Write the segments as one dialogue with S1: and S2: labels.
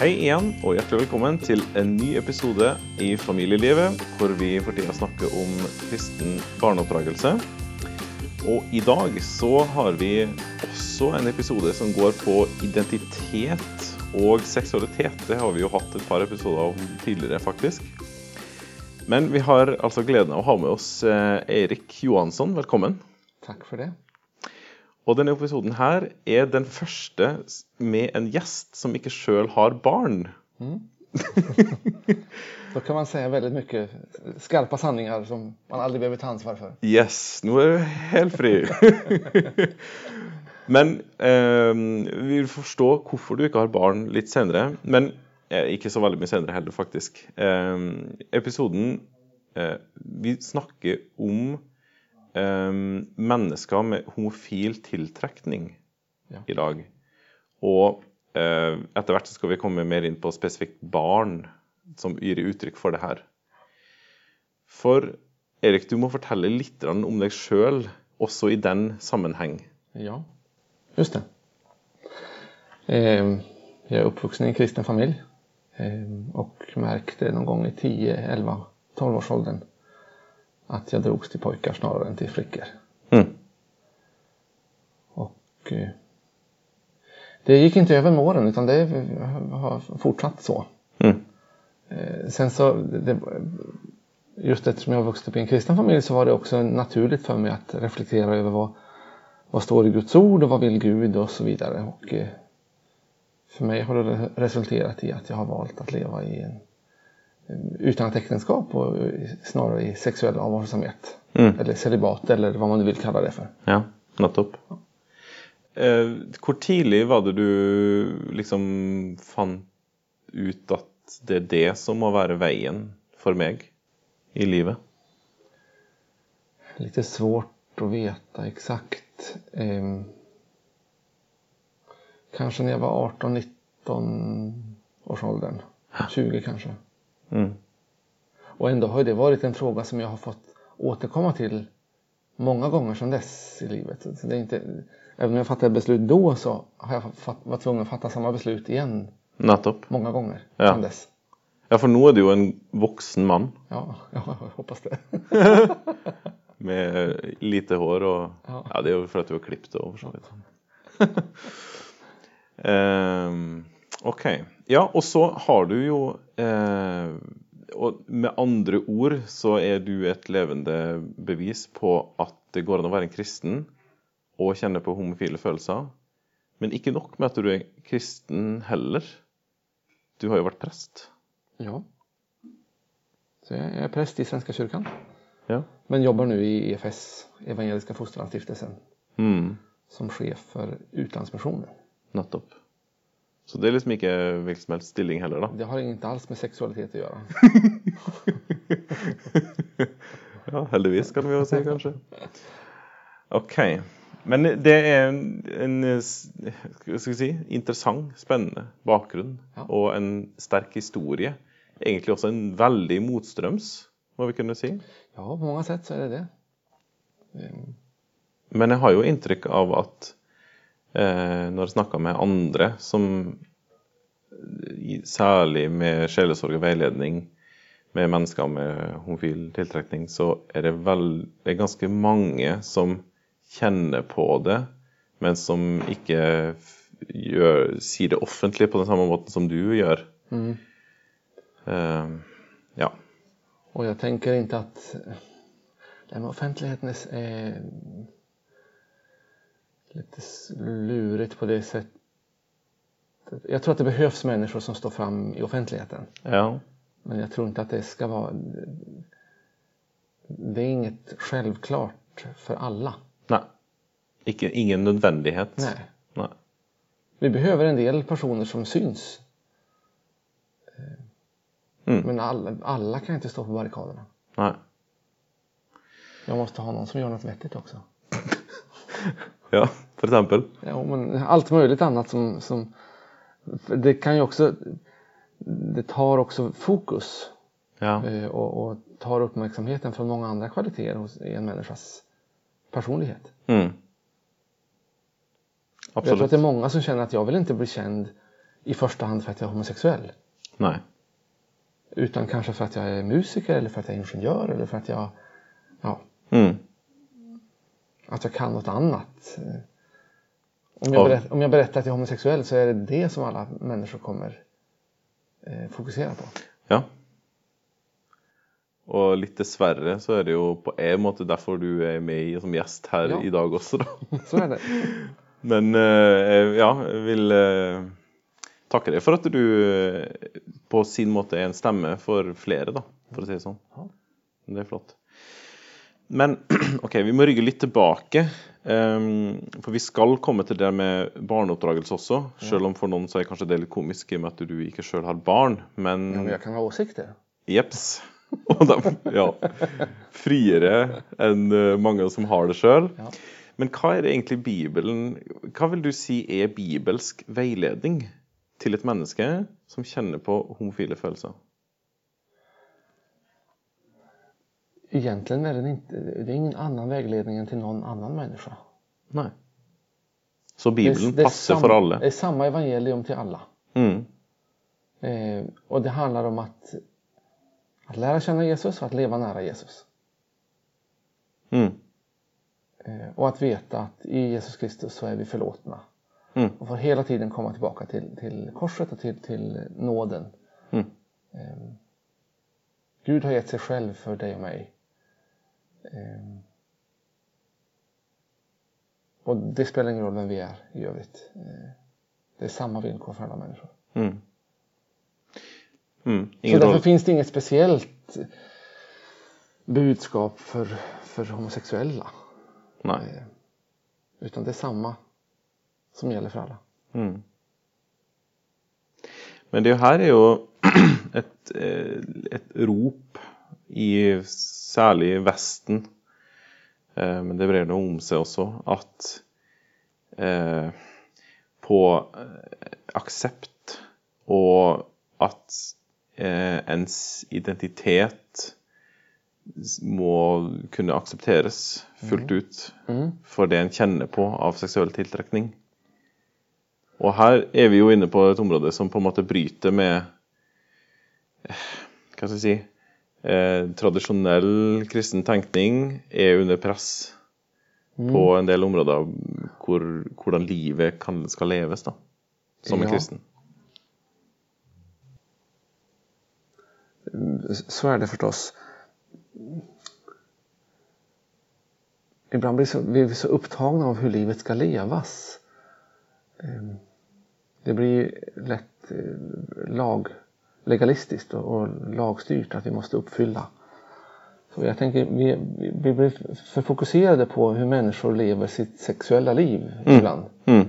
S1: Hei igjen, og hjertelig velkommen til en ny episode i Familielivet, hvor vi for tida snakker om kristen barneoppdragelse. Og i dag så har vi også en episode som går på identitet og seksualitet. Det har vi jo hatt et par episoder om tidligere, faktisk. Men vi har altså gleden av å ha med oss eh, Erik Eirik Johansson. Velkommen.
S2: Takk for det.
S1: Og denne episoden her er den første med en gjest som ikke sjøl har barn.
S2: Da kan man si veldig mye skarpe sanninger som man aldri behøver ta ansvar for.
S1: Yes, nå er du helt fri. Men eh, vi vil forstå hvorfor du ikke har barn litt senere. Men eh, ikke så veldig mye senere heller, faktisk. Eh, episoden eh, Vi snakker om eh, mennesker med homofil tiltrekning
S2: Ja.
S1: i dag. Og eh, etter hvert så skal vi komme mer inn på spesifikt barn som gir uttrykk for det her. For Erik, du må fortelle litt om deg sjøl, også i den sammenheng.
S2: Ja, just det. Eh, Jag är uppvuxen i en kristen familj eh, och märkte någon gång i 10, 11, 12 års åldern att jag drogs till pojkar snarare än till flickor.
S1: Mm.
S2: Och eh, det gick inte över med åren utan det har fortsatt så.
S1: Mm.
S2: Eh, Sen så, det, just eftersom jag vuxit upp i en kristen familj så var det också naturligt för mig att reflektera över vad, vad står i Guds ord och vad vill Gud och så vidare. Och eh, för mig har det resulterat i att jag har valt att leva i en, utan ett äktenskap och snarare i sexuell avhållsamhet.
S1: Mm.
S2: Eller celibat eller vad man nu vill kalla det för.
S1: Ja, nettopp. Eh, hvor tidlig var det du liksom fant ut at det er det som må være veien for meg i livet?
S2: Lite svårt att veta exakt. Ehm, kanske när jag var 18-19 års åldern. 20 kanske.
S1: Mm.
S2: Och ändå har det varit en fråga som jag har fått återkomma till många gånger sedan dess i livet. Så det är inte, även om jag fattade beslut då så har jag fatt, varit tvungen att fatta samma beslut igen
S1: Nettopp.
S2: många gånger
S1: Ja.
S2: sedan dess.
S1: Ja, for nå du en voksen mann
S2: Ja, ja, jag hoppas det.
S1: med lite hår og
S2: Ja.
S1: Ja, det er jo for at du har klippet det for så vidt. Ehm, OK. Ja, og så har du jo eh, Og med andre ord så er du et levende bevis på at det går å være en kristen og kjenne på homofile følelser. Men ikke nok med at du er kristen heller. Du har jo vært prest.
S2: Ja. Så jag är präst i Svenska kyrkan.
S1: Ja.
S2: Men jobbar nu i EFS, Evangeliska Fosterlandsstiftelsen,
S1: Mm,
S2: som chef för utlandsmissionen.
S1: nettopp. Så det er liksom ikke hvilken som helst stilling heller, da.
S2: Det har inte alls med sexualitet att göra.
S1: Ja, heldigvis kan vi jo si, kanskje. OK. Men det er en, en vi si, interessant, spennende bakgrunn
S2: Ja.
S1: og en sterk historie. Egentlig også en veldig motstrøms, må vi kunne si.
S2: Ja, på många sätt så är det det. Ehm,
S1: Men jeg har jo inntrykk av at eh, når jeg snakker med andre som særlig med sjelesorg og veiledning med mennesker med homofil tiltrekning, så er det, vel, det er ganske mange som kjenner på det, men som ikke gjør, sier det offentlig på den samme måten som du gjør.
S2: Mm.
S1: Eh, ja.
S2: Och jag tänker inte att eh, med offentligheten är lite lurigt på det sättet. Jag tror att det behövs människor som står fram i offentligheten.
S1: ja.
S2: Men jag tror inte att det ska vara... Det är inget självklart för alla.
S1: Nei. Ikke, ingen nødvendighet.
S2: Nej.
S1: Nei.
S2: Vi behöver en del personer som syns. Eh,
S1: Mm.
S2: Men alla, alla kan inte stå på barrikaderna.
S1: Nei.
S2: Jag måste ha någon som gör något vettigt också.
S1: Ja, for eksempel.
S2: Ja, men allt möjligt annat som, som det kan ju också det tar också fokus
S1: Ja.
S2: eh, och, och tar uppmärksamheten från många andra kvaliteter hos en människas personlighet.
S1: Mm.
S2: Jag tror att det är många som känner att jag vill inte bli känd i första hand för att jag är homosexuell.
S1: Nej.
S2: Utan kanske för att jag är musiker eller för att jag är ingenjör eller för att jag, ja,
S1: Mm.
S2: Att jag kan något annat. Om
S1: Ja.
S2: jag, berätt, om jag berättar att jag är homosexuell så är det det som alla människor kommer eh, fokusera på.
S1: Ja. Og litt dessverre så er det jo på en måte derfor du er med som gjest her
S2: Ja.
S1: i dag også, da.
S2: Så är det.
S1: Men eh, ja, jeg vil eh, takke deg for at du eh, på sin måte er en stemme for flere, da, for å si det sånn.
S2: Ja.
S1: Det er flott. Men OK, vi må rygge litt tilbake. ehm, for vi skal komme til det med barneoppdragelse også. Selv om for noen så er kanskje det litt komisk i og med at du ikke sjøl har barn. Men
S2: Ja, men jag kan ha åsikter.
S1: Jeps. Og de, ja, friere enn eh, mange som har det sjøl.
S2: Ja.
S1: Men hva er det egentlig Bibelen Hva vil du si er bibelsk veiledning til et menneske som kjenner på homofile følelser?
S2: Egentligen är det, inte, det är ingen annan vägledning än till någon annan människa.
S1: Nei. Så Bibelen
S2: det, är
S1: passer
S2: sam-
S1: for alle?
S2: Det är samma evangelium till alla.
S1: Mm.
S2: Eh, och det handlar om att, att lära känna Jesus och att leva nära Jesus.
S1: Mm.
S2: Eh, och att veta att i Jesus Kristus så är vi förlåtna.
S1: Mm.
S2: Och får hela tiden komma tillbaka till, till korset och till, till nåden.
S1: Mm.
S2: Eh, Gud har gett sig själv för dig och mig. Eh, och det spelar ingen roll vem vi är i övrigt. Eh, det är samma villkor för alla människor.
S1: Mm. Mm.
S2: Så därför
S1: rolle.
S2: finns det inget speciellt budskap för, för homosexuella.
S1: Nei.
S2: Eh, Utan det är samma som gäller för alla.
S1: Mm. Men det her er jo et, eh, et rop i særlig Vesten, eh, men det brer det om seg også, at eh, på eh, aksept og at eh, ens identitet må kunne aksepteres fullt ut
S2: Mm.
S1: for det en kjenner på av seksuell tiltrekning. Og her er vi jo inne på et område som på en måte bryter med eh, Hva skal jeg si eh, Tradisjonell kristen tenkning er under press på en del områder hvor, hvordan livet kan, skal leves da, som en
S2: Ja.
S1: kristen.
S2: Så är det förstås. Ibland blir så, vi så upptagna av hur livet ska levas. Ehm, Det blir lätt eh, lag, legalistiskt och, lagstyrt att vi måste uppfylla. Så jag tänker vi, vi- blir för fokuserade på hur människor lever sitt sexuella liv ibland.
S1: Mm.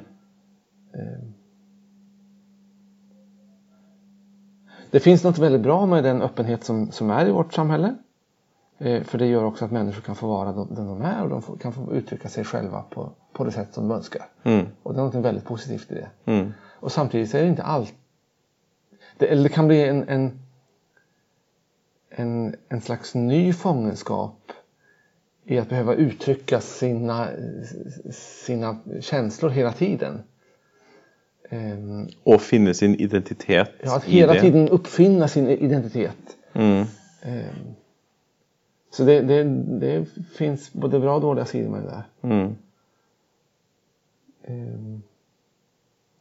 S2: Det finns något väldigt bra med den öppenhet som, som är i vårt samhälle. Eh, för det gör också att människor kan få vara de- den de är och de får, kan få uttrycka sig själva på, på det sätt som de önskar.
S1: Mm.
S2: Och det är något väldigt positivt i det.
S1: Mm.
S2: Och samtidigt är det inte allt. Det, eller det kan bli en, en, en, en slags ny fångenskap i att behöva uttrycka sina, sina känslor hela tiden. Ehm,
S1: Og finne sin identitet
S2: Ja, att hela tiden uppfinna sin identitet.
S1: Mm.
S2: Ehm, Så det, det, det finns både bra och dåliga sidor med det där.
S1: Mm.
S2: Ehm,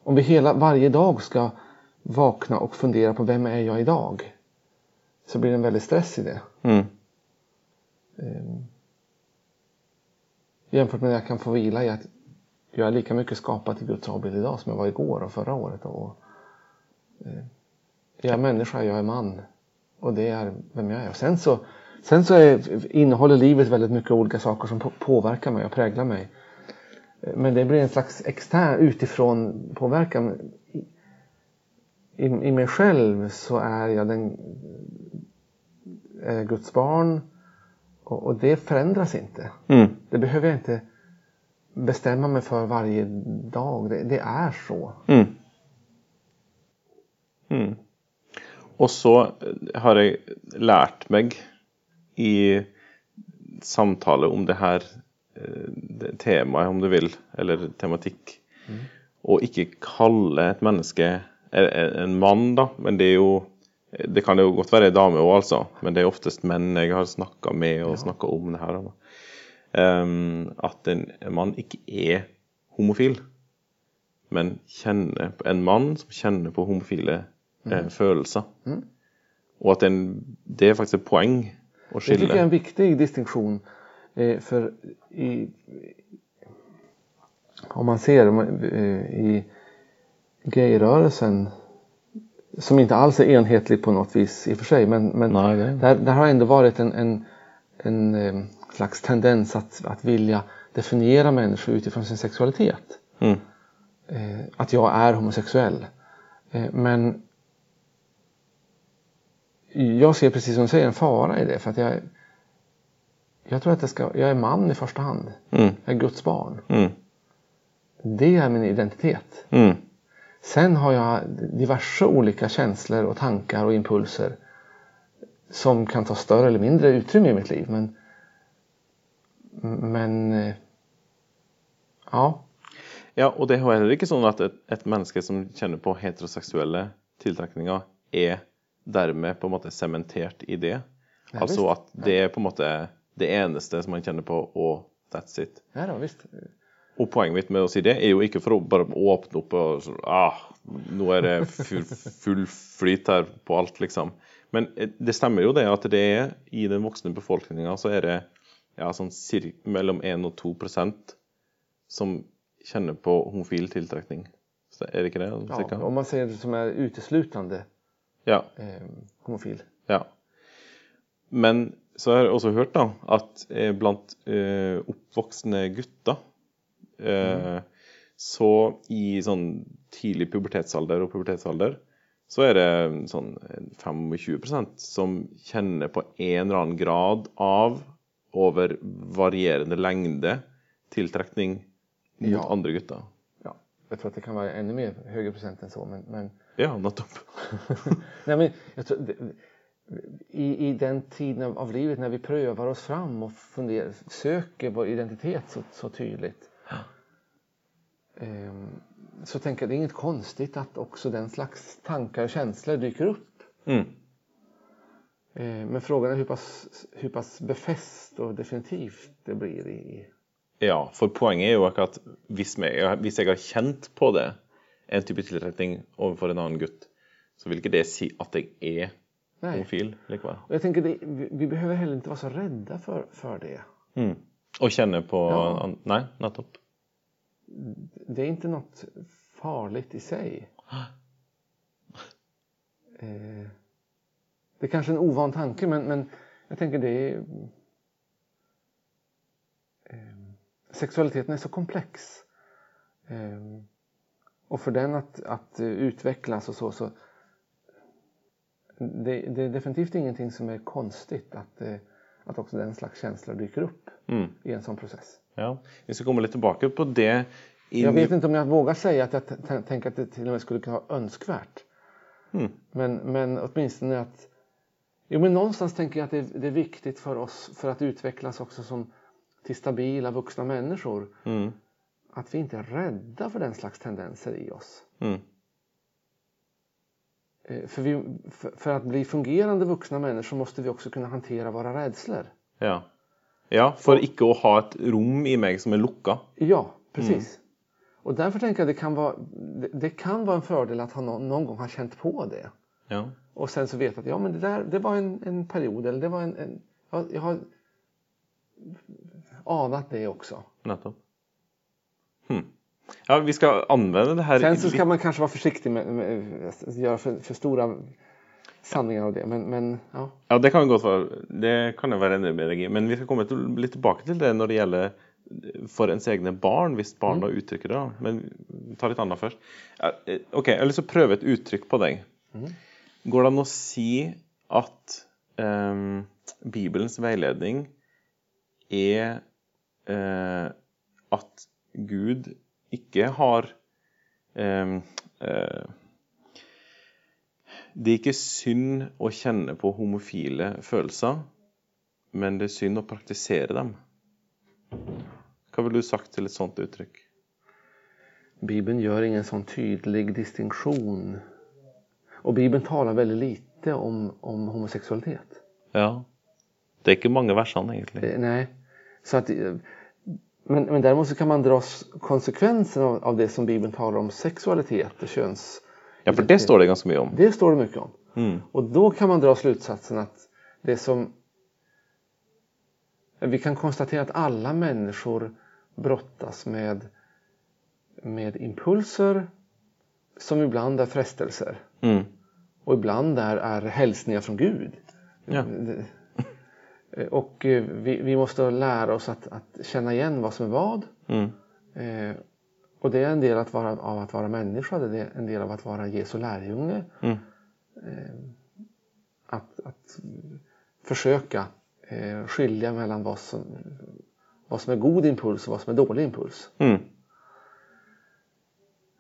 S2: Om vi hela, varje dag ska vakna och fundera på vem är jag idag? Så blir det en väldig stress i det.
S1: Mm.
S2: Ehm, Jämfört med att jag kan få vila i att jag är lika mycket skapad till Guds avbild idag som jag var igår och förra året. Och, eh, jag är människa, jag är man. Och det är vem jag är. Och sen så, sen så är, innehåller livet väldigt mycket olika saker som på, påverkar mig och präglar mig. Eh, Men det blir en slags extern utifrån påverkan. I, i, mig själv så är jag den är Guds barn. Och, och det förändras inte.
S1: Mm.
S2: Det behöver jag inte bestämma mig för varje dag. Det, det är så.
S1: Mm. Mm. Og så eh, har jeg lært meg i samtale om det her eh, det temaet, om du vil, eller tematikk, å ikke kalle et menneske en mann, da, men det er jo det kan jo godt være ei dame òg, altså, men det er oftest menn jeg har snakka med og snakka om det her. Um, at en, en mann ikke er homofil, men kjenner, en mann som kjenner på homofile eh, mm. følelser. Mm. Och att den, det är faktiskt ett poäng att skilja.
S2: Det tycker jag är en viktig distinktion. Eh, för i, om man ser eh, i gayrörelsen som inte alls är enhetlig på något vis i och för sig men, men Nej, där, där, har ändå varit en, en, en, eh, slags tendens att, att vilja definiera människor utifrån sin sexualitet. Mm. Eh, att jag är homosexuell. Eh, men jag ser precis som du säger en fara i det för att jag jag tror att jag, ska, jag är man i första hand. Mm. Jag är Guds barn. Mm. Det är min identitet. Sen har jag diverse olika känslor och tankar och impulser som kan ta större eller mindre utrymme i mitt liv. Men, men eh, ja.
S1: Ja, och det är heller inte så att ett, ett människa som känner på heterosexuella tillträckningar är därmed på en måte sementert i det. Ja, alltså visst. att det är på en måte det eneste som man känner på och that's it.
S2: Ja, då, visst.
S1: Och poängen mitt med att säga det är ju inte för att bara öppna upp och så, ah, nu är det full, full flyt här på allt liksom. Men eh, det stämmer ju det att det är i den vuxna befolkningen så är det ja, sån cirka mellan 1 och 2 procent som känner på homofil tillträckning. Är det inte det?
S2: Ja, om man ser det som är uteslutande
S1: ja.
S2: eh, homofil.
S1: Ja. Men så har jag också hört då att eh, bland eh, uppvuxna gutta eh, mm. så i sån tidig pubertetsålder och pubertetsålder så är det sån 25% som känner på en eller annan grad av över varierande längd tillträckning mot ja. andra gutta.
S2: Ja, jag tror att det kan vara ännu mer högre procent än så men, men
S1: Ja, nettopp.
S2: Nej, men jag tror, i, I den tiden av livet när vi prövar oss fram och funderar, söker vår identitet så, så tydligt. Um, så tänker jag det är inget konstigt att också den slags tankar och känslor dyker upp. Mm. Uh, men frågan är hur pass, hur pass befäst och definitivt det blir i...
S1: Ja, för poängen är ju att om jag har känt på det en type tiltrekning overfor en annen gutt, så vil ikke det si at jeg är Nej. homofil likevel.
S2: Jag tänker det, vi behöver heller inte vara så rädda för, för det.
S1: Mm. Och känna på... Ja. Nej, nettopp.
S2: Det är inte något farligt i sig. eh, det är kanske en ovan tanke men, men jag tänker det är... Eh, sexualiteten är så komplex. Eh, och för den att, att utvecklas och så, så det, det, är definitivt ingenting som är konstigt att, eh, att också den slags känslor dyker upp mm. i en sån process.
S1: Ja, vi ska komma lite tillbaka på det.
S2: In... Jag vet inte om jag vågar säga att jag tänker att det till och med skulle kunna vara önskvärt. Mm. Men, men åtminstone att Jo men någonstans tänker jag att det, det, är viktigt för oss för att utvecklas också som till stabila vuxna människor. Mm att vi inte är rädda för den slags tendenser i oss. Mm. För, vi, för, för, att bli fungerande vuxna människor måste vi också kunna hantera våra rädslor.
S1: Ja, ja för att inte ha ett rum i mig som är lucka.
S2: Ja, precis. Mm. Och därför tänker jag att det kan vara, det, kan vara en fördel att ha någon, gång ha känt på det.
S1: Ja.
S2: Och sen så veta att ja, men det, där, det var en, en period, eller det var en, en jag, jag har anat det också.
S1: Nettopp. Hmm. Ja, vi ska använda det här.
S2: Sen så ska man kanske vara försiktig med, med att göra för, för, stora sanningar av det. Men, men, ja.
S1: ja, det kan gott vara. Det kan jag vara ännu mer Men vi ska komma lite tillbaka till det när det gäller för ens egna barn, visst barn mm. då uttrycker det. Men ta lite annat först. Eh, Okej, okay, jag vill så pröva ett uttryck på dig. Mm. Går det att säga att um, Bibelns vägledning är uh, att Gud ikke har eh, eh, Det er ikke synd å kjenne på homofile følelser, men det er synd å praktisere dem. Hva ville du sagt till ett sånt uttryck?
S2: Bibeln gör ingen sån tydlig distinktion Och Bibeln talar väldigt lite om, om homosexualitet.
S1: Ja. Det är inte många versene, egentligen.
S2: Eh, nej. Så att, eh, men, men däremot så kan man dra konsekvenserna av, av det som Bibeln talar om sexualitet och köns...
S1: Ja, för det står det ganska mycket om.
S2: Det står det mycket om.
S1: Mm.
S2: Och då kan man dra slutsatsen att det som... Vi kan konstatera att alla människor brottas med, med impulser som ibland är frestelser
S1: Mm.
S2: och ibland är, är hälsningar från Gud.
S1: Ja.
S2: Och eh, vi, vi måste lära oss att, att känna igen vad som är vad.
S1: Mm.
S2: Eh, och det är en del att vara, av att vara människa, det är en del av att vara Jesu lärjunge.
S1: Mm.
S2: Att, att försöka eh, skilja mellan vad som, vad som är god impuls och vad som är dålig impuls.
S1: Mm.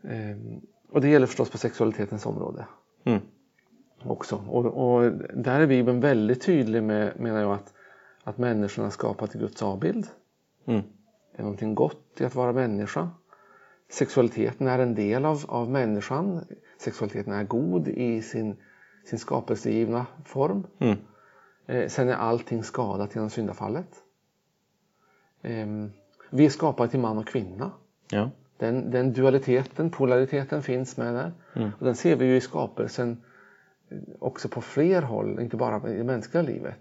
S2: Eh, och det gäller förstås på sexualitetens område
S1: Mm.
S2: också. Och, och där är Bibeln väldigt tydlig med, menar jag, att, att människorna är skapade till Guds avbild.
S1: Mm.
S2: Det är någonting gott i att vara människa. Sexualiteten är en del av, av människan. Sexualiteten är god i sin, sin skapelsegivna form.
S1: Mm.
S2: Eh, sen är allting skadat genom syndafallet. Ehm, vi är skapade till man och kvinna.
S1: Ja.
S2: Den, den dualiteten, polariteten finns med där.
S1: Mm.
S2: Och den ser vi ju i skapelsen eh, också på fler håll, inte bara i det mänskliga livet.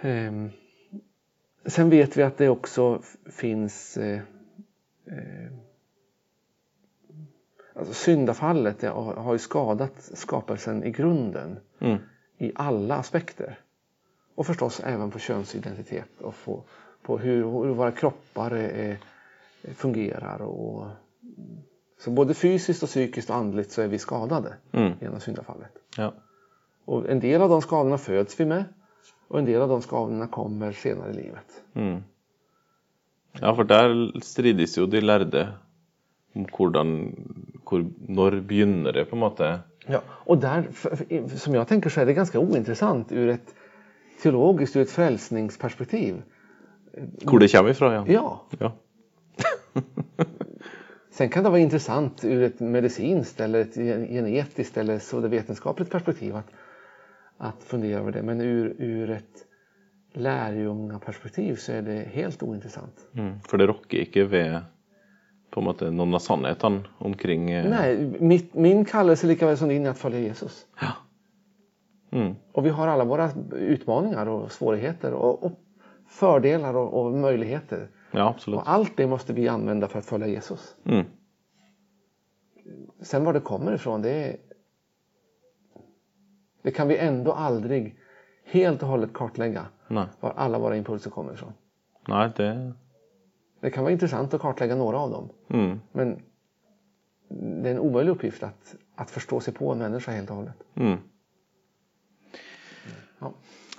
S2: Ehm, sen vet vi att det också finns eh, alltså syndafallet har, ju skadat skapelsen i grunden
S1: Mm.
S2: i alla aspekter. Och förstås även på könsidentitet och på, på hur, hur våra kroppar är, fungerar. Och, så både fysiskt och psykiskt och andligt så är vi skadade
S1: Mm.
S2: genom syndafallet.
S1: Ja.
S2: Och en del av de skadorna föds vi med och en del av de skadorna kommer senare i livet.
S1: Mm. Ja, for der strides jo de lærde om hvordan hvor, Når begynner det, på en måte?
S2: Ja, och där, för- för- som jag tänker så är det ganska ointressant ur ett teologiskt, ur ett frälsningsperspektiv.
S1: Hvor det kommer ifra, ja.
S2: Ja,
S1: ja.
S2: Sen kan det vara intressant ur ett medicinskt eller ett genetiskt eller så det vetenskapligt perspektiv att, att fundera över det. Men ur, ur ett lärjungaperspektiv så är det helt ointressant.
S1: Mm. For det rokker ikke ved på en måte noen av sannhetene omkring eh,
S2: Nej, mitt, min kallelse lika väl som din är att följa Jesus.
S1: Ja. Mm.
S2: Och vi har alla våra utmaningar och svårigheter och, och fördelar och, och möjligheter.
S1: ja, absolutt.
S2: Och allt det måste vi använda för att följa Jesus.
S1: Mm.
S2: Sen var det kommer ifrån, det, det kan vi ändå aldrig helt och hållet kartlägga.
S1: Nei.
S2: Var alla våra impulser kommer ifrån.
S1: Nei, det
S2: Det kan vara intressant att kartlägga några av dem.
S1: mm.
S2: Men det är en omöjlig uppgift att, att förstå sig på en människa helt och hållet.
S1: Mm.
S2: Ja.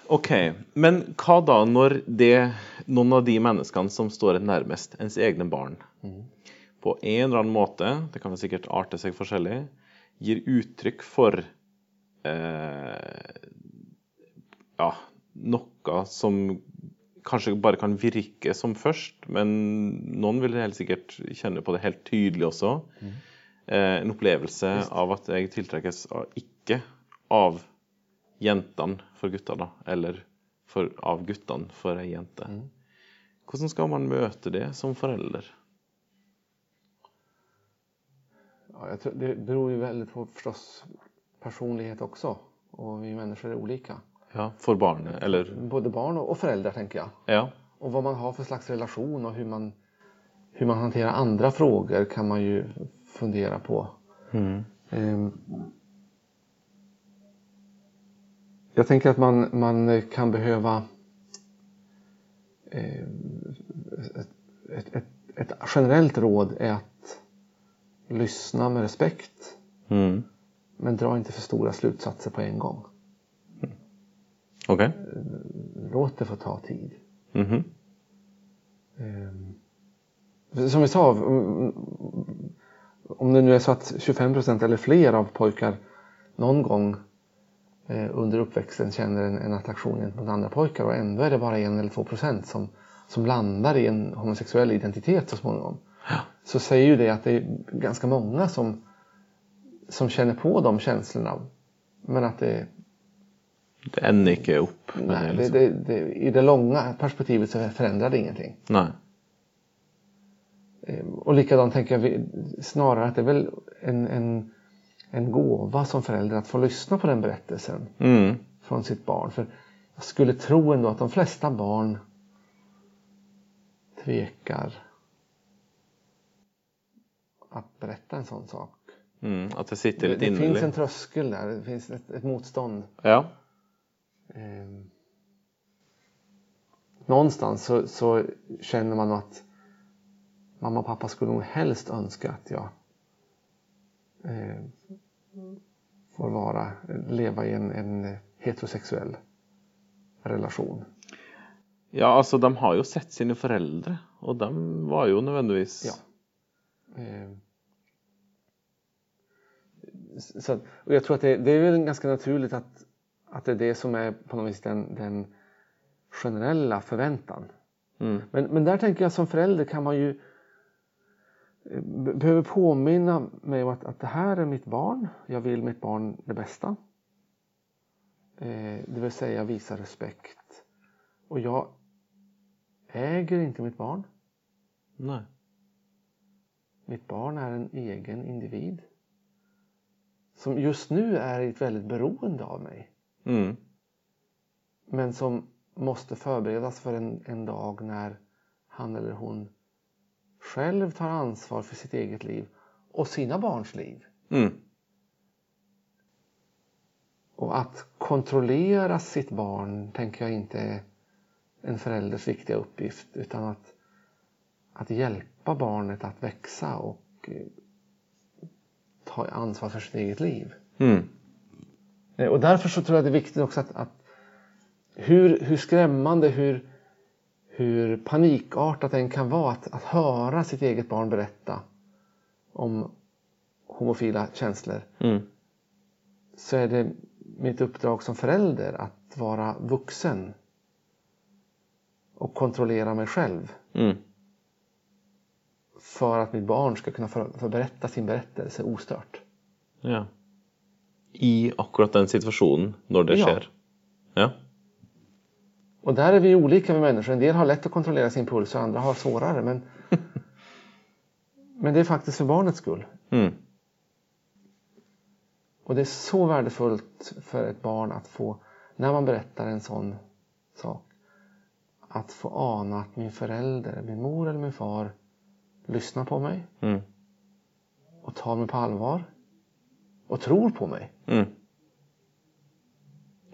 S1: Ok, men hva da når det, noen av de menneskene som står en nærmest, ens egne barn, på en eller annen måte, det kan vel sikkert arte seg forskjellig, gir uttrykk for eh, ja, noe som kanskje bare kan virke som først, men noen vil helt sikkert kjenne på det helt tydelig også. Eh, en opplevelse av at jeg tiltrekkes av, ikke av jentene for gutta, da, eller for, av guttene for ei jente. Hvordan skal man møte det som forelder?
S2: Ja, jag tror, det beror ju väldigt på förstås personlighet också. Och vi människor är olika.
S1: Ja, for barnet, eller
S2: Både barn och föräldrar tänker jag.
S1: Ja.
S2: Och vad man har för slags relation och hur man, hur man hanterar andra frågor kan man ju fundera på. Ehm, Jag tänker att man, man kan behöva eh, ett, ett, ett, ett generellt råd är att lyssna med respekt
S1: Mm.
S2: men dra inte för stora slutsatser på en gång.
S1: OK.
S2: Låt det få ta tid.
S1: Mhm.
S2: Ehm, Som vi sa, om- det nu är så att 25% eller fler av pojkar någon gång eh, under uppväxten känner en, en attraktion gentemot andra pojkar och ändå är det bara en eller två procent som, som landar i en homosexuell identitet så småningom. Så säger ju det att det är ganska många som som känner på de känslorna. Men att det,
S1: Det ender ikke opp med
S2: nej,
S1: det.
S2: det,
S1: Liksom.
S2: det, det, i det långa perspektivet så förändrar det ingenting.
S1: Nei.
S2: Eh, Och likadant tänker jag snarare att det är väl en, en, en gåva som förälder att få lyssna på den berättelsen
S1: Mm.
S2: från sitt barn. För jag skulle tro ändå att de flesta barn tvekar att berätta en sån sak.
S1: Mm. At det sitter
S2: Det,
S1: litt
S2: det finns en tröskel där, det finns ett, ett motstånd.
S1: Ja.
S2: Eh, någonstans så, så känner man att mamma och pappa skulle nog helst önska att jag eh, får vara, leva i en, en heterosexuell relation.
S1: ja, altså, de har jo sett sine foreldre, og de var jo nødvendigvis
S2: Ja. Eh, så, och jag tror att det, det är väl ganska naturligt att, att det är det som är på något vis den, den generella förväntan.
S1: Mm.
S2: Men, men där tänker jag som förälder kan man ju eh, be- behöver påminna mig om att, att det här är mitt barn. Jag vill mitt barn det bästa. Eh, det vill säga visa respekt. Och jag äger inte mitt barn.
S1: Nei.
S2: Mitt barn är en egen individ. Som just nu är ett väldigt beroende av mig.
S1: Mm.
S2: Men som måste förberedas för en, en dag när han eller hon själv tar ansvar för sitt eget liv och sina barns liv.
S1: Mm.
S2: Och att kontrollera sitt barn tänker jag inte är en förälders viktiga uppgift utan att, att hjälpa barnet att växa och eh, ta ansvar för sitt eget liv.
S1: Mm.
S2: Eh, Och därför så tror jag det är viktigt också att, att hur, hur skrämmande, hur, hur panikartat den kan vara att, att höra sitt eget barn berätta om homofila känslor
S1: Mm.
S2: så är det mitt uppdrag som förälder att vara vuxen och kontrollera mig själv
S1: Mm.
S2: för att mitt barn ska kunna få berätta sin berättelse ostört.
S1: Ja. I akkurat den situasjonen, når det
S2: Ja.
S1: skjer. Ja.
S2: Och där är vi olika med människor. En del har lätt att kontrollera sin puls och andra har svårare. Men, men det är faktiskt för barnets skull.
S1: Mm.
S2: Och det är så värdefullt för ett barn att få, när man berättar en sån sak, att få ana att min förälder, min mor eller min far lyssnar på mig
S1: Mm.
S2: och tar mig på allvar och tror på mig.
S1: Mm.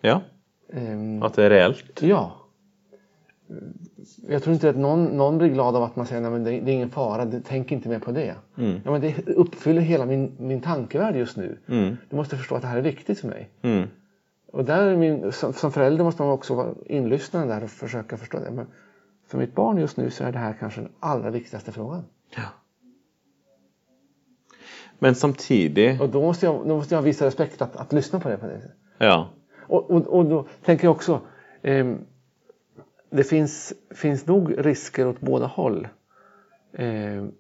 S1: Ja,
S2: Ehm,
S1: at det er reelt.
S2: Ja. Jag tror inte att någon, någon blir glad av att man säger att det, det är ingen fara, det, tänk inte mer på det.
S1: Mm.
S2: Ja, men det uppfyller hela min, min tankevärld just nu.
S1: Mm.
S2: Du måste förstå att det här är viktigt för mig.
S1: Mm.
S2: Och där är min, som, som förälder måste man också vara inlyssnande där och försöka förstå det. Men för mitt barn just nu så är det här kanske den allra viktigaste frågan.
S1: Ja. Men samtidig
S2: Och då måste jag, då måste jag visa respekt att, att lyssna på det på det.
S1: Ja.
S2: Och, och, och då tänker jag också, ehm, det finns, finns nog risker åt båda håll. Ehm,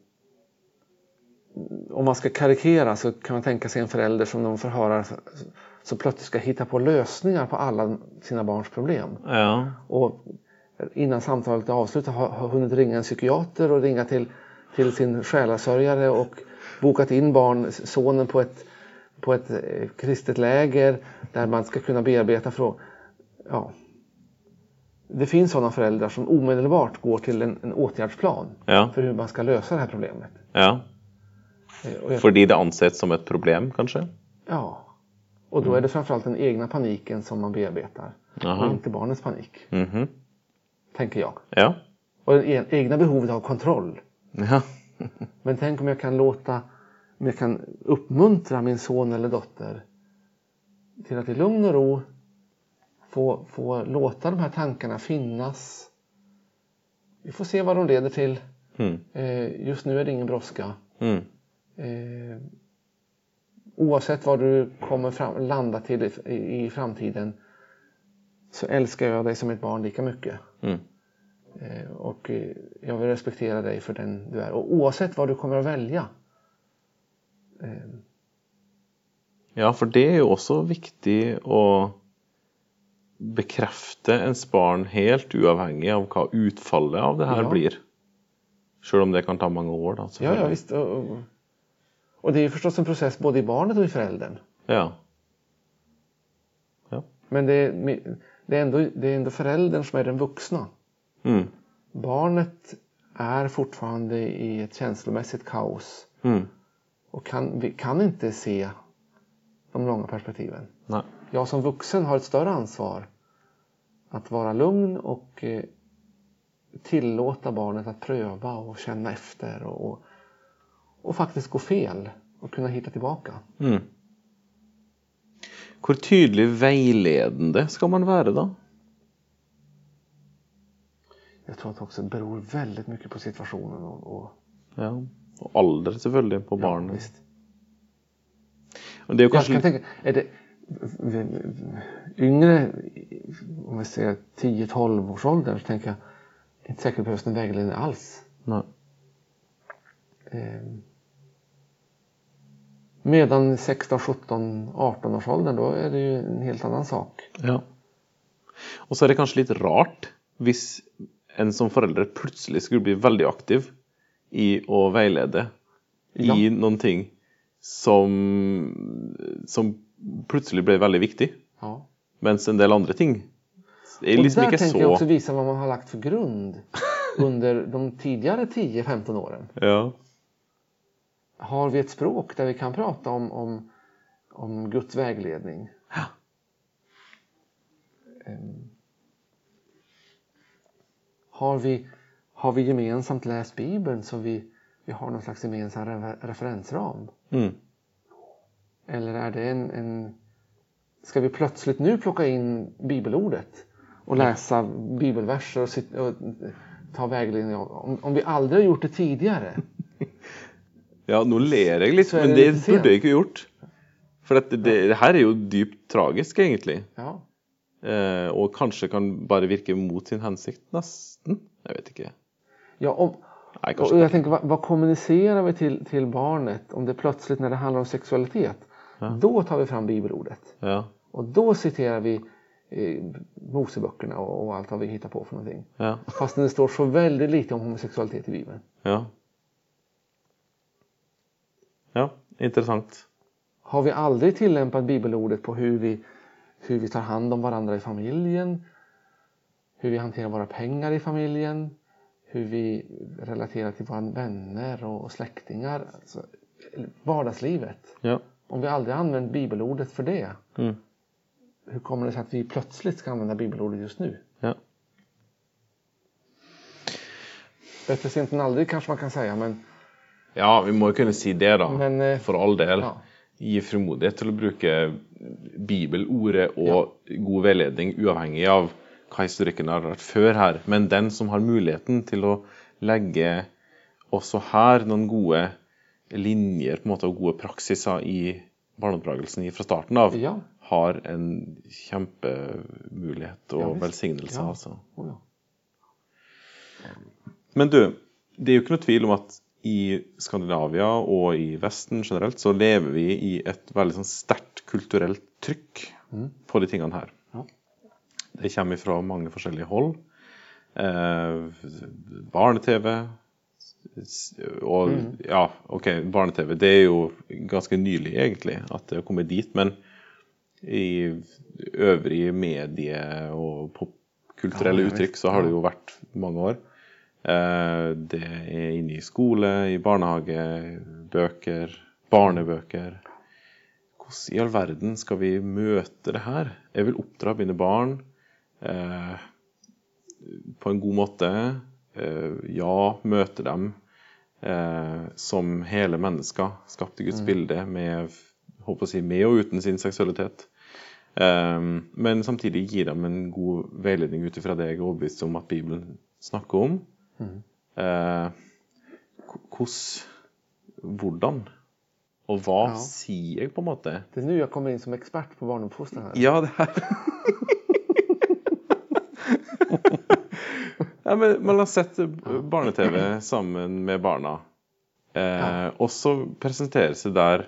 S2: om man ska karikera så kan man tänka sig en förälder som de får höra så plötsligt ska hitta på lösningar på alla sina barns problem.
S1: Ja.
S2: Och innan samtalet är avslutat har, har hunnit ringa en psykiater och ringa till, till sin själasörjare och bokat in barn, sonen på ett, på ett eh, kristet läger där man ska kunna bearbeta frågor. Ja. Det finns sådana föräldrar som omedelbart går till en, en åtgärdsplan
S1: Ja.
S2: för hur man ska lösa det här problemet.
S1: ja.
S2: Eh, Och jag,
S1: Fordi det anses som et problem, kanskje?
S2: ja. Och då är det framförallt den egna paniken som man bearbetar och
S1: Aha.
S2: inte barnets panik,
S1: Mhm.
S2: tänker jag.
S1: Ja.
S2: Och det e- egna behovet av kontroll.
S1: Ja.
S2: Men tänk om jag kan låta, om jag kan uppmuntra min son eller dotter till att i lugn och ro få, få låta de här tankarna finnas. Vi får se vad de leder till.
S1: Mm.
S2: Eh, just nu är det ingen brådska.
S1: Mm.
S2: Eh, oavsett vad du kommer fram, landa till i, i, framtiden så älskar jag dig som ett barn lika mycket.
S1: Mm.
S2: Eh, och eh, jag vill respektera dig för den du är. Och oavsett vad du kommer att välja eh,
S1: Ja, for det er jo også viktig å bekrefte ens barn helt uavhengig av hva utfallet av det her
S2: Ja.
S1: blir. Selv om det kan ta mange år, da.
S2: Ja, ja visst. Och, och, och det är ju förstås en process både i barnet och i föräldern.
S1: Ja. Ja.
S2: Men det är, det är, ändå, det är ändå föräldern som är den vuxna.
S1: Mm.
S2: Barnet är fortfarande i ett känslomässigt kaos
S1: Mm.
S2: och kan, vi kan inte se de långa perspektiven.
S1: Nei.
S2: Jag som vuxen har ett större ansvar att vara lugn och eh, tillåta barnet att pröva och känna efter och, och, och faktiskt gå fel och kunna hitta tillbaka.
S1: Mm. Hvor tydelig veiledende skal man være, da?
S2: Jag tror att det också beror väldigt mycket på situationen och, och
S1: Ja. Og alder, selvfølgelig, på
S2: ja,
S1: barnet.
S2: visst.
S1: Og det er jo
S2: Jag kan tänka, är det yngre, om vi säger 10-12 års ålder, så tänker jag inte säkert behövs en vägledning alls.
S1: Nei.
S2: Eh, Medan 16, 17, 18 års åldern då är det ju en helt annan sak.
S1: Ja. Og så er det kanskje litt rart hvis en som forelder plutselig skulle bli veldig aktiv i å veilede
S2: Ja.
S1: i noen ting som, som plutselig ble veldig viktig,
S2: Ja.
S1: mens en del andre ting er
S2: Och
S1: liksom
S2: där tänker jag också
S1: så
S2: visa vad man har lagt för grund under de tidigare 10-15 åren.
S1: Ja.
S2: Har vi ett språk där vi kan prata om, om, om Guds vägledning?
S1: Ja.
S2: Ehm, Har vi, har vi gemensamt läst Bibeln så vi, vi har någon slags gemensam re- referensram?
S1: Mm.
S2: Eller är det en, en... Ska vi plötsligt nu plocka in bibelordet och läsa bibelverser och, sit, och ta vägledning? Om, om vi aldrig har gjort det tidigare?
S1: ja, nå ler jeg litt,
S2: Så er
S1: men
S2: det
S1: det burde jeg ikke gjort. For dette, det, det her er jo dypt tragisk, egentlig.
S2: Ja.
S1: Eh, og kanskje kan bare virke mot sin hensikt, nesten. Jeg vet ikke.
S2: ja om,
S1: Nei,
S2: och jag
S1: ikke.
S2: tänker, vad, vad kommunicerar vi till, till barnet om det plötsligt när det handlar om sexualitet?
S1: Ja.
S2: Då tar vi fram bibelordet.
S1: Ja,
S2: Och då citerar vi eh, Moseböckerna och, och allt vad vi hittar på för någonting.
S1: ja,
S2: Fast det står så väldigt lite om homosexualitet i Bibeln.
S1: ja. Ja, interessant.
S2: Har vi aldrig tillämpat bibelordet på hur vi, hur vi tar hand om varandra i familjen, hur vi hanterar våra pengar i familjen, hur vi relaterar till våra vänner och släktingar, alltså vardagslivet.
S1: Ja.
S2: Om vi aldrig använt bibelordet för det,
S1: Mm.
S2: hur kommer det sig att vi plötsligt ska använda bibelordet just nu?
S1: Ja.
S2: Bättre sent än aldrig kanske man kan säga, men,
S1: ja, vi må jo kunne si det, da.
S2: men eh,
S1: For all del.
S2: ja.
S1: Gi frimodighet til å bruke bibelordet og god veiledning uavhengig av hva historikken har vært før her. Men den som har muligheten til å legge også her noen gode linjer på en måte, og gode praksiser i barneoppdragelsen fra starten av,
S2: ja.
S1: har en kjempemulighet og
S2: Ja,
S1: velsignelse.
S2: Ja.
S1: altså.
S2: Oh, ja.
S1: Men du, det er jo ikke noe tvil om at i Skandinavia og i Vesten generelt så lever vi i et veldig sånn sterkt kulturelt trykk
S2: Mm.
S1: på de tingene her.
S2: Ja.
S1: Det kommer fra mange forskjellige hold. Eh, Barne-TV og
S2: Mm.
S1: ja, OK, barne-TV det er jo ganske nylig egentlig at det har kommet dit. Men i øvrige medie- og popkulturelle
S2: Ja, visst.
S1: så har det jo vært mange år. Eh, Det er inne i skole, i barnehage, bøker, barnebøker. Hvordan i all verden skal vi møte det her? Jeg vil oppdra mine barn eh, på en god måte. Eh, ja, møte dem eh, som hele mennesker, skapt i Guds bilde, med, si, med og uten sin seksualitet. Eh, men samtidig gi dem en god veiledning ut ifra det jeg er overbevist om at Bibelen snakker om.
S2: Mm.
S1: Eh, hvordan? Og hva
S2: Ja.
S1: sier jeg, på en måte?
S2: Det är nu jag kommer in som expert på barnuppfostran här.
S1: Ja, det her ja, men Man har sett barne-TV sammen med barna. Eh,
S2: Ja.
S1: Og så presenteres det der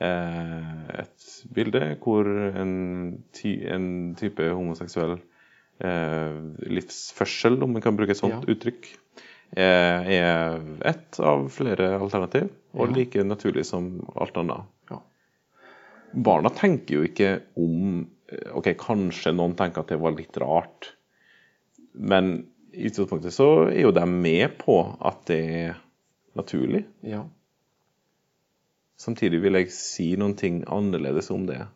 S1: eh, et bilde hvor en, ty, en type homoseksuell eh, livsførsel, om man kan bruke et sånt
S2: Ja.
S1: uttrykk, eh, er ett av flere alternativ, og
S2: Ja.
S1: like naturlig som alt annet.
S2: Ja.
S1: Barna tenker jo ikke om eh, Ok, kanskje noen tenker at det var litt rart, men i utgangspunktet så er jo de med på at det er naturlig.
S2: Ja.
S1: Samtidig vil jeg si noen ting annerledes om det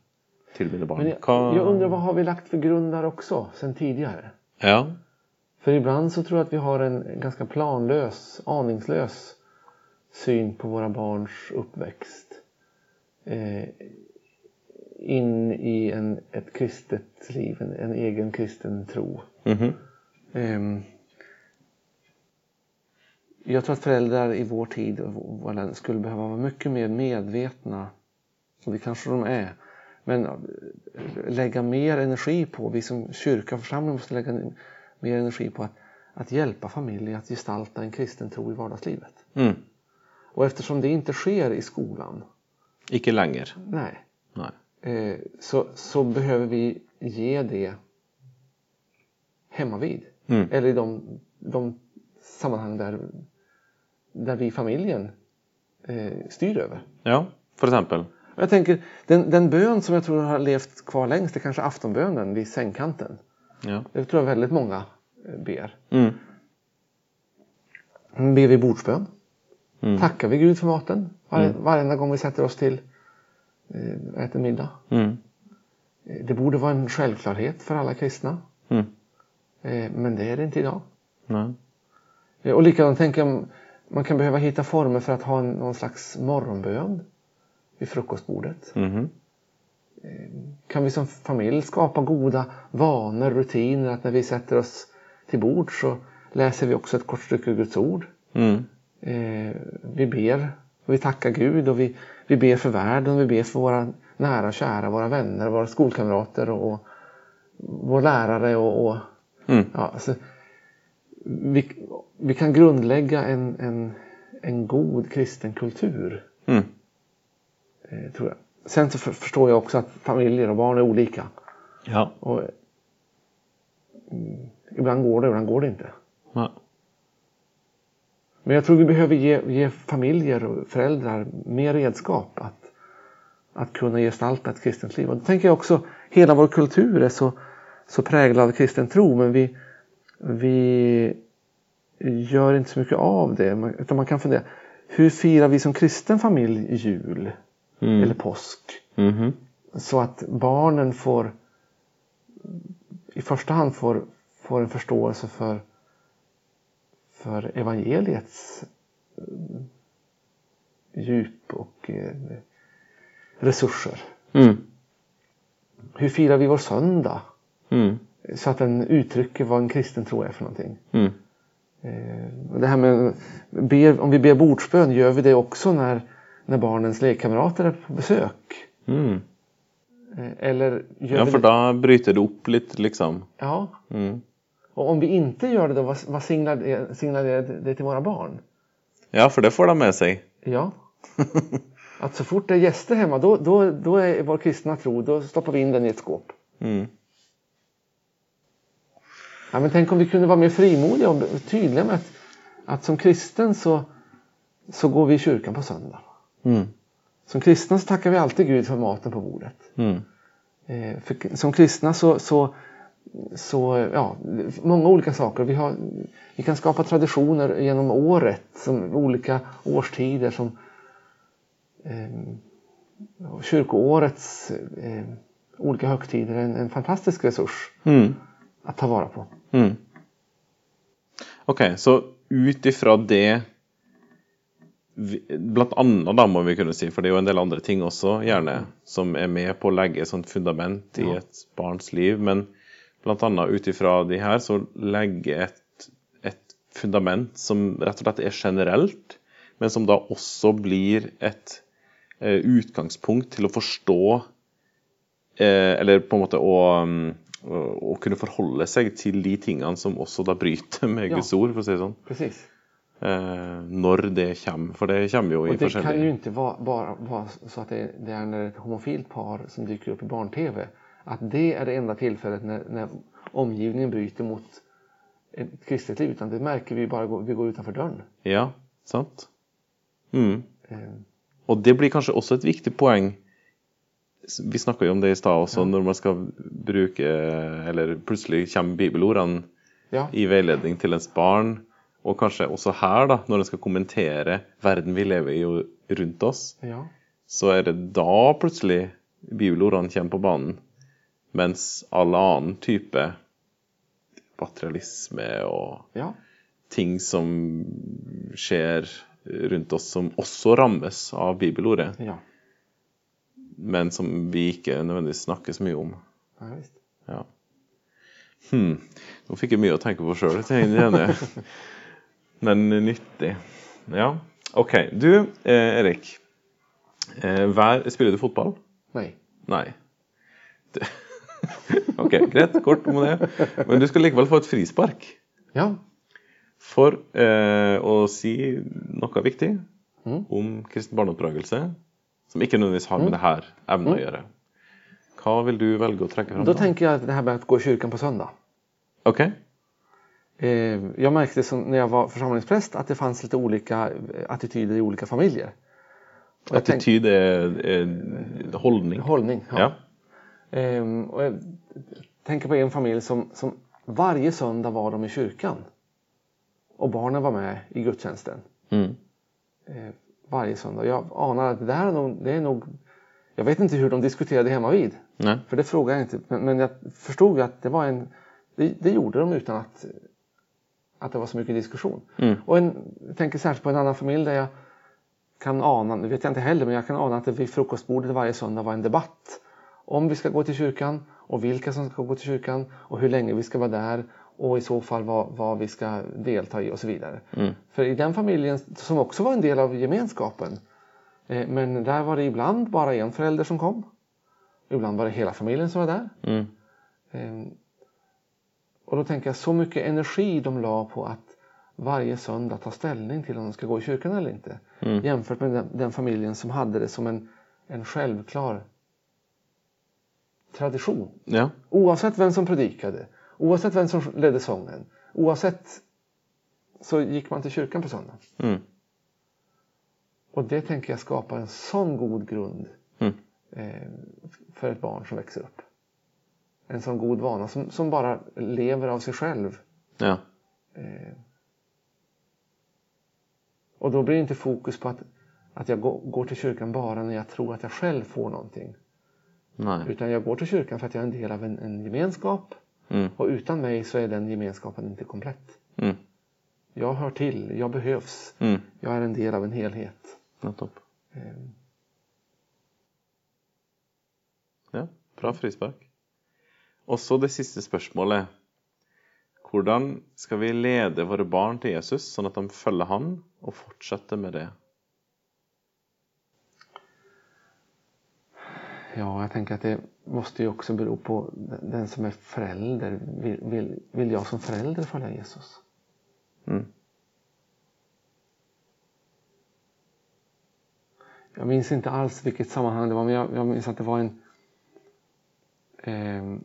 S1: til mine barn.
S2: Men jag, jag undrar vad har vi lagt för grund där också sen tidigare?
S1: Ja.
S2: För ibland så tror jag att vi har en ganska planlös, aningslös syn på våra barns uppväxt. Eh, in i en, ett kristet liv, en, en egen kristen tro.
S1: Mhm.
S2: Ehm, jag tror att föräldrar i vår tid skulle behöva vara mycket mer medvetna, och det kanske de är, men eh, lägga mer energi på, vi som kyrka och församling måste lägga mer energi på att, att hjälpa familjer att gestalta en kristen tro i vardagslivet.
S1: Mm.
S2: Och eftersom det inte sker i skolan,
S1: Ikke lenger.
S2: nej,
S1: Nei.
S2: eh, så, så behöver vi ge det hemma vid.
S1: Mm.
S2: Eller i de, de sammanhang där, där vi familjen eh, styr över.
S1: Ja, for eksempel.
S2: Och Jag tänker, den, den bön som jag tror har levt kvar längst är kanske aftonbönen vid sängkanten.
S1: Ja.
S2: Det tror jag väldigt många eh, ber.
S1: Mm.
S2: Ber vi bordsbön.
S1: Mm.
S2: Tackar vi Gud för maten var, varenda gång vi sätter oss till eh, och äter middag.
S1: Mm.
S2: Eh, Det borde vara en självklarhet för alla kristna.
S1: Mm.
S2: Eh, men det är det inte idag. Eh, Och likadant tänker jag, man kan behöva hitta former för att ha en, någon slags morgonbön vid frukostbordet.
S1: Mhm.
S2: Kan vi som familj skapa goda vanor, rutiner att när vi sätter oss till bord så läser vi också ett kort stycke ur Guds ord.
S1: Mm.
S2: Eh, vi ber och vi tackar Gud och vi, vi ber för världen, vi ber för våra nära och kära, våra vänner, våra skolkamrater och, och vår lärare och, och
S1: Mm.
S2: ja, alltså, vi, vi kan grundlägga en, en, en god kristen kultur,
S1: Mm.
S2: Eh, tror jag. Sen så för, förstår jag också att familjer och barn är olika.
S1: Ja.
S2: Och, mm, ibland går det, ibland går det inte.
S1: Nei.
S2: Men jag tror vi behöver ge, ge familjer och föräldrar mer redskap att, att kunna gestalta ett kristet liv. Och då tänker jag också, hela vår kultur är så, så präglad av kristen tro men vi, vi gör inte så mycket av det. Utan man kan fundera, hur firar vi som kristen familj jul
S1: Mm.
S2: eller påsk?
S1: Mhm.
S2: Så att barnen får i första hand får, får en förståelse för, för evangeliets eh, djup och eh, resurser.
S1: Mm.
S2: Hur firar vi vår söndag?
S1: Mm.
S2: Så att den uttrycker vad en kristen tro är för någonting.
S1: Mm.
S2: Eh, det här med, om vi ber bordsbön, gör vi det också när, när barnens lekkamrater är på besök?
S1: Mm.
S2: Eh, eller gör
S1: Ja,
S2: det,
S1: da bryter det opp litt, liksom.
S2: ja,
S1: Mm.
S2: Och om vi inte gör det då, vad, vad signalerar, signalerar det till våra barn?
S1: Ja, for det får de med seg.
S2: Ja. Att så fort det är gäster hemma, då, då, då är vår kristna tro, då stoppar vi in den i ett skåp.
S1: Mm.
S2: Ja, men tänk om vi kunde vara mer frimodiga och tydliga med att, att som kristen så, så går vi i kyrkan på söndag.
S1: Mm.
S2: Som kristna så tackar vi alltid Gud för maten på bordet.
S1: Mm.
S2: Eh, för, som kristna så, så, så ja, många olika saker. Vi, har, vi kan skapa traditioner genom året, som olika årstider som eh, kyrkoårets eh, olika högtider är en, en fantastisk resurs
S1: Mm.
S2: att ta vara på.
S1: Mm. Ok, så ut ifra det Blant annet, da, må vi kunne si, for det er jo en del andre ting også, gjerne, som er med på å legge et sånt fundament i
S2: Ja.
S1: et barns liv. Men blant annet ut ifra de her, så legge et, et fundament som rett og slett er generelt, men som da også blir et eh, utgangspunkt til å forstå eh, Eller på en måte å, mm, å, å kunne forholde seg til de tingene som også da bryter med
S2: Ja.
S1: Guds ord, for å si det sånn.
S2: Precis.
S1: Eh, når det kommer. For det kommer jo i
S2: Och det kan ju inte vara, bara vara så att det, det är när ett homofilt par som dyker upp i barn-tv. Att det är det enda tillfället när, när omgivningen bryter mot ett kristet liv. Utan det märker vi bara vi går utanför dörren.
S1: Ja, sant? Mm.
S2: Eh,
S1: Og det blir kanskje også et viktig poeng. Vi snakka jo om det i stad også, når man skal bruke Eller plutselig kommer bibelordene
S2: ja,
S1: i veiledning til ens barn. Og kanskje også her, da, når en skal kommentere verden vi lever i og rundt oss,
S2: ja,
S1: så er det da plutselig bibelordene kommer på banen. Mens all annen type materialisme og
S2: ja,
S1: ting som skjer rundt oss, som også rammes av bibelordet,
S2: ja.
S1: men som vi ikke nødvendigvis snakker så mye om.
S2: ja visst.
S1: Ja. Hmm. Nå fikk jeg mye å tenke på sjøl, jeg. Men nyttig. Ja. OK. Du, eh, Erik. Eh, hver, spiller du fotball?
S2: Nej.
S1: Nei. Det. OK, greit. Kort om det. Men du skal likevel få et frispark
S2: Ja,
S1: for eh, å si noe viktig
S2: Mm.
S1: om kristen barneoppdragelse som ikke nødvendigvis har med det her emnet å gjøre. Hva vil du velge å trekke fram?
S2: då
S1: da?
S2: tänker jag att det här med att gå i kyrkan på söndag.
S1: OK?
S2: Eh, jag märkte som, när jag var församlingspräst att det fanns lite olika eh, attityder i olika familjer. Och
S1: Attityd er, er holdning.
S2: Hållning. Ja.
S1: Ja.
S2: Ehm, och jag tänker på en familj som, som varje söndag var de i kyrkan. Och barnen var med i gudstjänsten.
S1: Mm.
S2: Eh, varje söndag. Jag anar att det här är nog, det är nog... Jag vet inte hur de diskuterade hemma vid.
S1: Nej.
S2: För det frågar jag inte. Men, men jag förstod ju att det var en... Det, det gjorde de utan att, att det var så mycket diskussion.
S1: Mm.
S2: Och en, jag tänker särskilt på en annan familj där jag kan ana, det vet jag inte heller, men jag kan ana att det vid frukostbordet varje söndag var en debatt om vi ska gå till kyrkan och vilka som ska gå till kyrkan och hur länge vi ska vara där och i så fall vad, vad vi ska delta i och så vidare.
S1: Mm.
S2: För i den familjen, som också var en del av gemenskapen, eh, men där var det ibland bara en förälder som kom. Ibland var det hela familjen som var där.
S1: Mm.
S2: Eh, Och då tänker jag så mycket energi de la på att varje söndag ta ställning till om de ska gå i kyrkan eller inte.
S1: Mm.
S2: Jämfört med den, den familjen som hade det som en, en självklar tradition.
S1: Ja.
S2: Oavsett vem som predikade, oavsett vem som ledde sången, oavsett så gick man till kyrkan på söndag.
S1: Mm.
S2: Och det tänker jag skapar en sån god grund
S1: Mm.
S2: eh, för ett barn som växer upp. En sån god vana som, som bara lever av sig själv.
S1: Ja.
S2: Eh, och då blir det inte fokus på att, att jag går, går till kyrkan bara när jag tror att jag själv får någonting.
S1: Nej.
S2: Utan jag går till kyrkan för att jag är en del av en, en gemenskap
S1: Mm.
S2: och utan mig så är den gemenskapen inte komplett.
S1: Mm.
S2: Jag hör till, jag behövs,
S1: Mm.
S2: jag är en del av en helhet.
S1: Nettopp.
S2: Eh,
S1: Ja, bra frispark. Og så det siste spørsmålet. Hvordan skal vi lede våre barn til Jesus, sånn at de følger han og fortsetter med det?
S2: Ja, jag tänker att det måste ju också bero på den som är förälder. Vill, vill, vill jag som förälder följa Jesus?
S1: Mm.
S2: Jag minns inte alls vilket sammanhang det var, men jag, jag minns att det var en eh,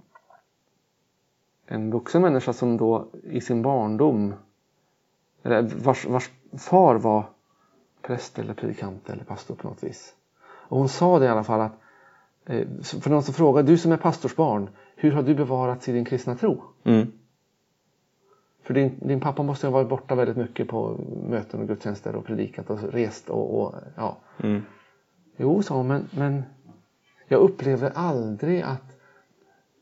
S2: en vuxen människa som då i sin barndom eller vars, vars far var präst eller predikant eller pastor på något vis. Och hon sa det i alla fall att eh, för någon som frågade, du som är pastorsbarn, hur har du bevarats i din kristna tro?
S1: Mm.
S2: För din, din pappa måste ha varit borta väldigt mycket på möten och gudstjänster och predikat och rest och, och ja.
S1: Mm.
S2: Jo, sa hon, men, men jag upplevde aldrig att...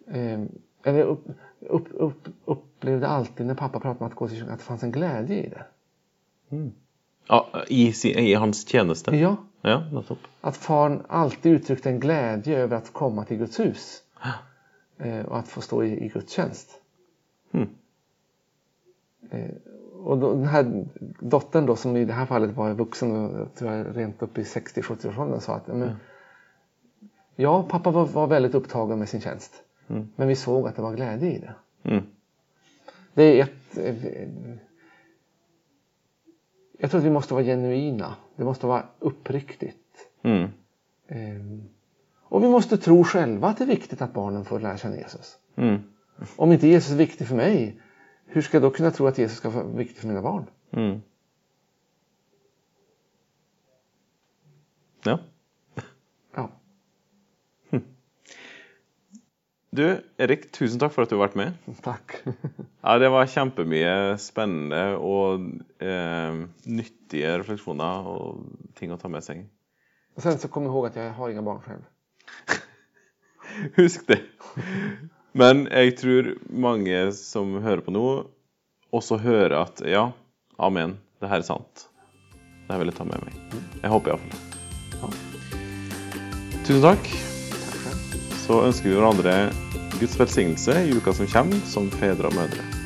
S2: Eh, eller upp, upp, upp, upplevde alltid när pappa pratade om att gå till kyrkan att det fanns en glädje i det.
S1: Ja, i, I hans tjeneste?
S2: Ja,
S1: Ja, nettopp.
S2: att far alltid uttryckte en glädje över att komma till Guds hus. Eh, och att få stå i, i gudstjänst.
S1: Mm.
S2: Eh, och då, den här dottern då som i det här fallet var vuxen, och jag tror jag rent upp i 60-70 års åldern sa att men, ja, pappa var, var väldigt upptagen med sin tjänst.
S1: Mm.
S2: Men vi såg att det var glädje i det.
S1: Mm.
S2: Det är ett... eh, jag tror att vi måste vara genuina. Det måste vara uppriktigt.
S1: Mm.
S2: Ehm, och vi måste tro själva att det är viktigt att barnen får lära känna Jesus.
S1: Mm.
S2: Om inte Jesus är viktig för mig, hur ska jag då kunna tro att Jesus ska vara viktig för mina barn?
S1: Mm. Ja.
S2: Ja.
S1: Du, Erik, tusen takk for at du har vært med.
S2: Tack.
S1: Ja, Det var kjempemye spennende og eh, nyttige refleksjoner og ting å ta med seg.
S2: Och sen så kom ihåg att jag har inga barn själv.
S1: Husk det. Men jeg tror mange som hører på nå, også hører at ja, amen, det her er sant. Det her vil jeg ta med meg. Jeg håper iallfall det.
S2: Ja.
S1: Tusen takk.
S2: Tack.
S1: Så ønsker vi hverandre Guds välsignelse i uka som kommer, som fäder och mödrar.